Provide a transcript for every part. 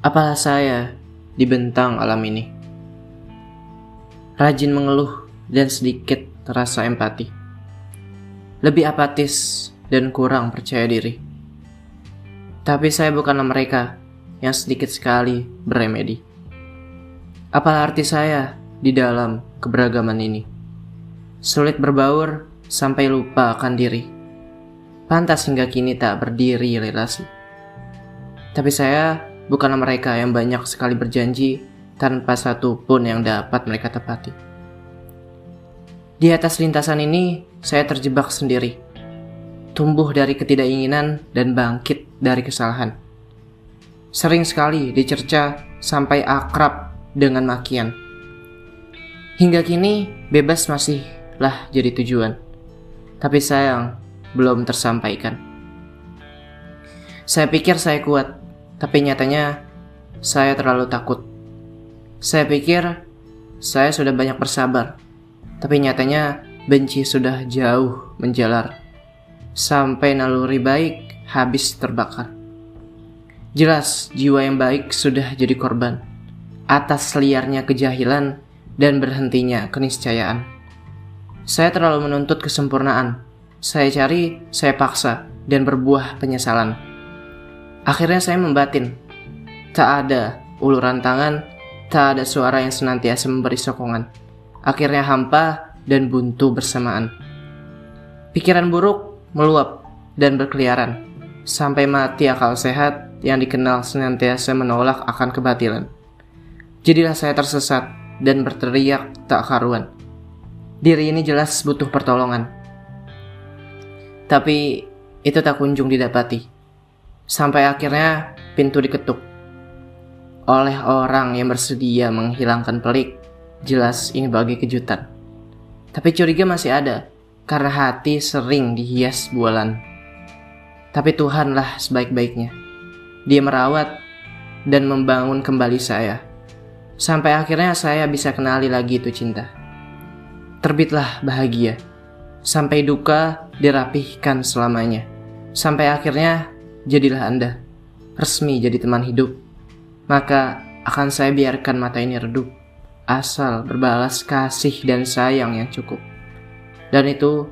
Apalah saya dibentang alam ini? Rajin mengeluh dan sedikit terasa empati. Lebih apatis dan kurang percaya diri. Tapi saya bukanlah mereka yang sedikit sekali beremedi. Apalah arti saya di dalam keberagaman ini? Sulit berbaur sampai lupa akan diri. Pantas hingga kini tak berdiri relasi. Tapi saya bukanlah mereka yang banyak sekali berjanji tanpa satu pun yang dapat mereka tepati. Di atas lintasan ini, saya terjebak sendiri. Tumbuh dari ketidakinginan dan bangkit dari kesalahan. Sering sekali dicerca sampai akrab dengan makian. Hingga kini, bebas masihlah jadi tujuan. Tapi sayang, belum tersampaikan. Saya pikir saya kuat, tapi nyatanya saya terlalu takut. Saya pikir saya sudah banyak bersabar, tapi nyatanya benci sudah jauh menjalar. Sampai naluri baik habis terbakar. Jelas jiwa yang baik sudah jadi korban atas liarnya kejahilan dan berhentinya keniscayaan. Saya terlalu menuntut kesempurnaan. Saya cari, saya paksa, dan berbuah penyesalan. Akhirnya saya membatin. Tak ada uluran tangan, tak ada suara yang senantiasa memberi sokongan. Akhirnya hampa dan buntu bersamaan. Pikiran buruk meluap dan berkeliaran, sampai mati akal sehat yang dikenal senantiasa menolak akan kebatilan. Jadilah saya tersesat dan berteriak tak karuan. Diri ini jelas butuh pertolongan. Tapi itu tak kunjung didapati. Sampai akhirnya pintu diketuk oleh orang yang bersedia menghilangkan pelik. Jelas ini bagi kejutan. Tapi curiga masih ada karena hati sering dihias bualan. Tapi Tuhanlah sebaik-baiknya. Dia merawat dan membangun kembali saya. Sampai akhirnya saya bisa kenali lagi itu cinta. Terbitlah bahagia. Sampai duka dirapihkan selamanya. Sampai akhirnya jadilah Anda resmi jadi teman hidup. Maka akan saya biarkan mata ini redup, asal berbalas kasih dan sayang yang cukup. Dan itu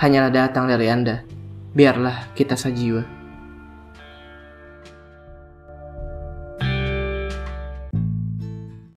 hanyalah datang dari Anda. Biarlah kita sejiwa.